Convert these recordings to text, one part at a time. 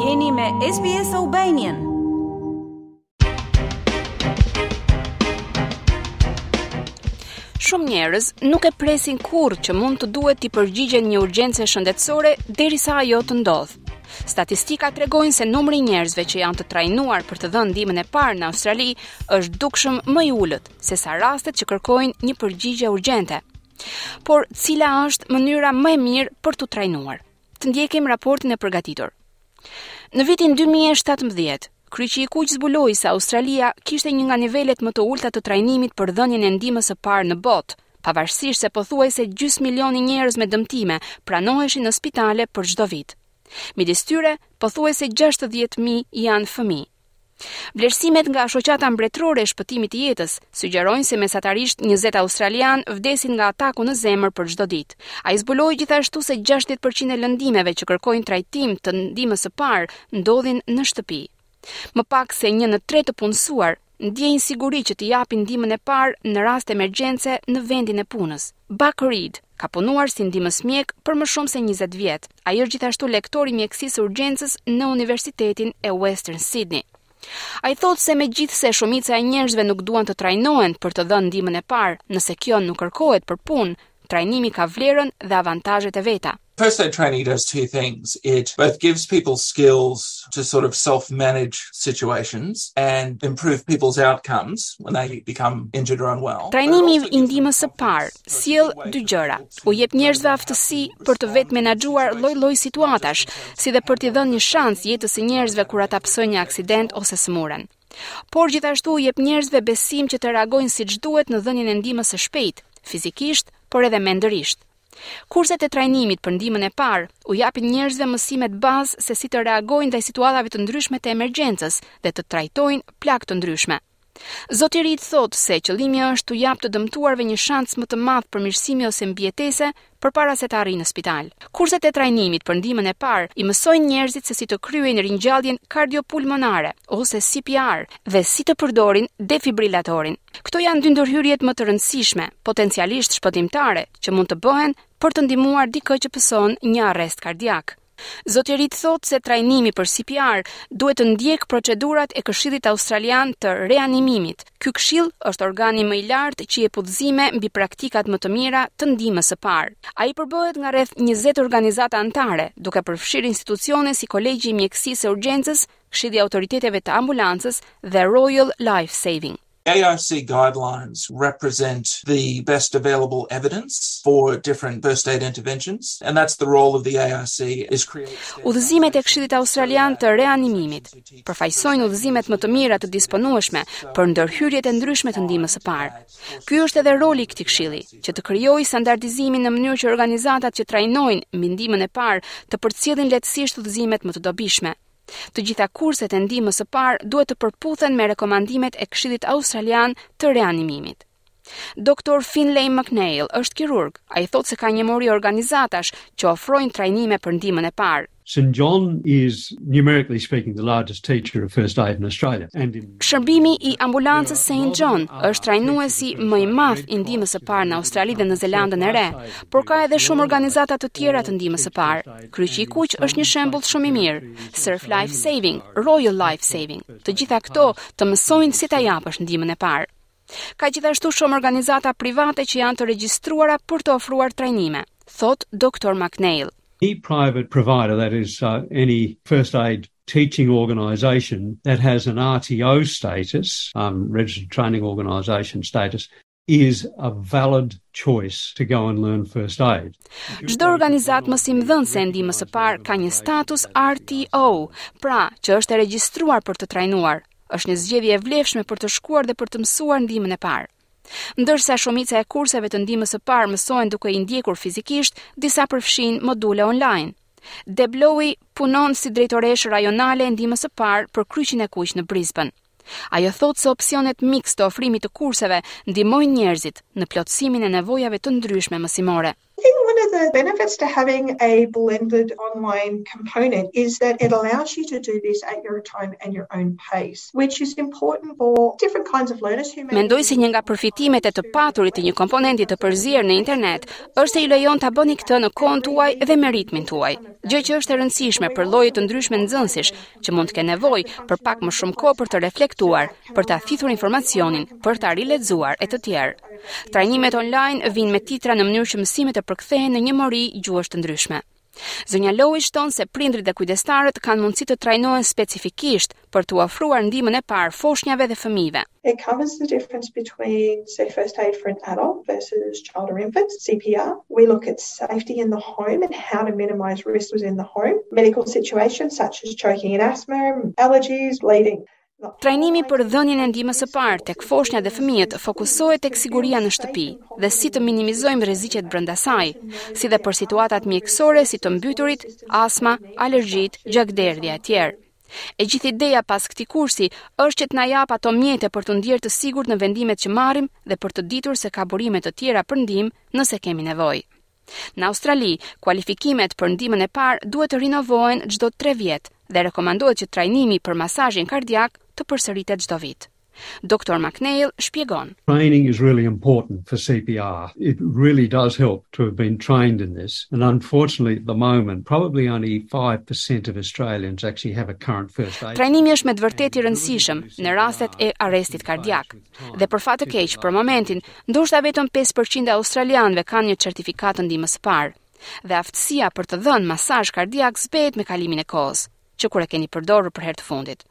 Jeni me SBS Albanian. Shumë njerëz nuk e presin kurrë që mund të duhet t'i përgjigjen një urgjence shëndetësore derisa ajo të ndodhë. Statistika tregojnë se numri i njerëzve që janë të trajnuar për të dhënë ndihmën e parë në Australi është dukshëm më i ulët se sa rastet që kërkojnë një përgjigje urgjente. Por cila është mënyra më e mirë për t'u trajnuar? Të ndjekim raportin e përgatitur. Në vitin 2017, Kryqi i Kuq zbuloi se Australia kishte një nga nivelet më të ulëta të trajnimit për dhënien e ndihmës së parë në botë, pavarësisht se pothuajse gjysmë milioni njerëz me dëmtime pranoheshin në spitale për çdo vit. Midis tyre, pothuajse 60.000 janë fëmijë. Vlerësimet nga Shoqata Mbretërore e Shpëtimit të Jetës sugjerojnë se mesatarisht 20 australianë vdesin nga ataku në zemër për çdo ditë. Ai zbuloi gjithashtu se 60% e lëndimeve që kërkojnë trajtim të ndihmës së parë ndodhin në shtëpi. Më pak se një në tre të punësuar ndjejnë siguri që të japin ndihmën e parë në rast emergjence në vendin e punës. Buck Reed, Ka punuar si ndihmësmjek për më shumë se njëzet vjet. Ai është gjithashtu lektor i mjekësisë së urgjencës në Universitetin e Western Sydney. Ai thotë se megjithëse shumica e njerëzve nuk duan të trajnohen për të dhënë ndihmën e parë, nëse kjo nuk kërkohet për punë, trajnimi ka vlerën dhe avantazhet e veta. First aid training does two things. It both gives people skills to sort of self-manage situations and improve people's outcomes when they become injured or unwell. Trajnimi i ndihmës së parë sjell dy gjëra. U jep njerëzve aftësi për të vetëmenaxhuar lloj-lloj situatash, si dhe për t'i dhënë një shans jetës së njerëzve kur ata pësojnë një aksident ose sëmuren. Por gjithashtu u jep njerëzve besim që të reagojnë siç duhet në dhënien e ndihmës së shpejtë, fizikisht, por edhe mendërisht. Kurset e trajnimit për ndihmën e parë u japin njerëzve mësimet bazë se si të reagojnë ndaj situatave të ndryshme të emergjencës dhe të trajtojnë plagë të ndryshme. Zoti Reed thotë se qëllimi është t'u japë të dëmtuarve një shans më të madh përmirësimi ose mbijetese përpara se të arrijnë në spital. Kurset e trajnimit për ndihmën e parë i mësojnë njerëzit se si të kryejnë ringjalljen kardiopulmonare ose CPR dhe si të përdorin defibrilatorin. Këto janë dy ndërhyrjet më të rëndësishme, potencialisht shpëtimtare, që mund të bëhen për të ndihmuar dikë që pëson një arrest kardiak. Zoti Reed thotë se trajnimi për CPR duhet të ndjekë procedurat e Këshillit Australian të Reanimimit. Ky këshill është organi më i lartë që jep udhëzime mbi praktikat më të mira të ndihmës së parë. Ai përbëhet nga rreth njëzet organizata anëtare, duke përfshirë institucione si Kolegji i Mjekësisë së Urgjencës, Këshilli i Autoriteteve të Ambulancës dhe Royal Lifesaving. ARC guidelines represent the best available evidence for different first aid interventions and that's the role of the ARC is create Udhëzimet e Këshillit Australian të Reanimimit përfaqësojnë udhëzimet më të mira të disponueshme për ndërhyrjet e ndryshme të ndihmës së parë. Ky është edhe roli i këtij këshilli, që të krijojë standardizimin në mënyrë që organizatat që trajnojnë mbi ndihmën e parë të përcjellin lehtësisht udhëzimet më të dobishme. Të gjitha kurset e ndihmës së parë duhet të përputhen me rekomandimet e Këshillit Australian të Reanimimit. Doktor Finlay McNeil është kirurg. Ai thotë se ka një mori organizatash që ofrojnë trajnime për ndihmën e parë. St John is numerically speaking the largest teacher of first aid in Australia and in Shërbimi i ambulancës St John është trajnuesi më i madh i ndihmës së parë në Australi dhe në Zelandën e Re, por ka edhe shumë organizata të tjera të ndihmës së parë. Kryqi i kuq është një shembull shumë i mirë. Surf life saving, royal life saving. Të gjitha këto të mësojnë si ta japësh ndihmën e parë. Ka gjithashtu shumë organizata private që janë të regjistruara për të ofruar trajnime, thotë Dr. McNeil. Any private provider that is uh, any first aid teaching organization that has an RTO status, um, registered training organization status, is a valid choice to go and learn first aid. Çdo organizatë mësimdhënëse e ndihmës së parë ka një status RTO, pra që është e regjistruar për të trajnuar. Është një zgjedhje e vlefshme për të shkuar dhe për të mësuar ndihmën e parë. Ndërsa shumica e kurseve të ndihmës së parë mësohen duke i ndjekur fizikisht, disa përfshijnë module online. Deb Lowe punon si drejtoreshë rajonale e ndihmës së parë për kryqin e kuq në Brisbane. Ajo thotë se opsionet mikse të ofrimit të kurseve ndihmojnë njerëzit në plotësimin e nevojave të ndryshme mësimore. I think one of the benefits to having a blended online component is that it allows you to do this at your time and your own pace, which is important for different kinds of learners who may Mendoj se një nga përfitimet e të paturit të një komponenti të përzier në internet është se ju lejon ta bëni këtë në kohën tuaj dhe me ritmin tuaj, gjë që është e rëndësishme për lloje të ndryshme nxënësish, që mund të kenë nevojë për pak më shumë kohë për të reflektuar, për ta thithur informacionin, për ta rilexuar e të tjerë. Trajnimet online vijnë me titra në mënyrë që mësimet të përkthehen në një mori gjuhësh të ndryshme. Zonja Lowe shton se prindërit dhe kujdestarët kanë mundësi të trajnohen specifikisht për t'u ofruar ndihmën e parë foshnjave dhe fëmijëve. It covers the difference between, say, first aid for an adult versus child or infant, CPR. We look at safety in the home and how to minimize risks within the home, medical situations such as choking and asthma, allergies, bleeding. Trajnimi për dhënien e ndihmës së parë tek foshnjat dhe fëmijët fokusohet tek siguria në shtëpi dhe si të minimizojmë rreziqet brenda saj, si dhe për situatat mjekësore si të mbyturit, asma, alergjitë, gjakderdhja e tjera. E gjithë ideja pas këtij kursi është që të na japë ato mjete për t'u ndjerë të sigurt në vendimet që marrim dhe për të ditur se ka burime të tjera për ndihmë nëse kemi nevojë. Në Australi, kualifikimet për ndihmën e parë duhet të rinovohen çdo tre vjet dhe rekomandohet që trajnimi për masazhin kardiak të përsëritet çdo vit. Doktor McNeil shpjegon. Training is really important for CPR. It really does help to have been trained in this and unfortunately at the moment probably only 5% of Australians actually have a current first aid. Trajnimi është me të vërtetë i rëndësishëm në rastet e arrestit kardiak. Dhe për fat të keq, për momentin, ndoshta vetëm 5% e australianëve kanë një certifikatë të ndihmës së parë. Dhe aftësia për të dhënë masazh kardiak zbehet me kalimin e kohës. që kur e keni përdorur për herë të fundit.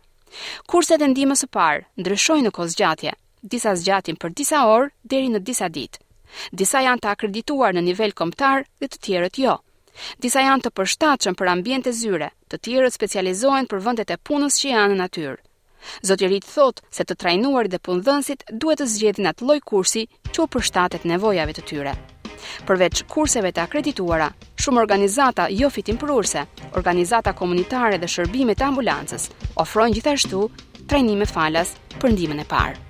Kurset e ndihmës së parë ndryshojnë në kohëzgjatje, disa zgjatin për disa orë deri në disa ditë. Disa janë të akredituar në nivel kombëtar dhe të tjerët jo. Disa janë të përshtatshëm për ambiente zyre, të tjerët specializohen për vendet e punës që janë në natyrë. Zoti Reed thotë se të trajnuarit dhe punëdhënësit duhet të zgjedhin atë lloj kursi që u përshtatet nevojave të tyre. Përveç kurseve të akredituara, shumë organizata jo fitimprurëse, organizata komunitare dhe shërbime të ambulancës ofrojnë gjithashtu trajnime falas për ndihmën e parë.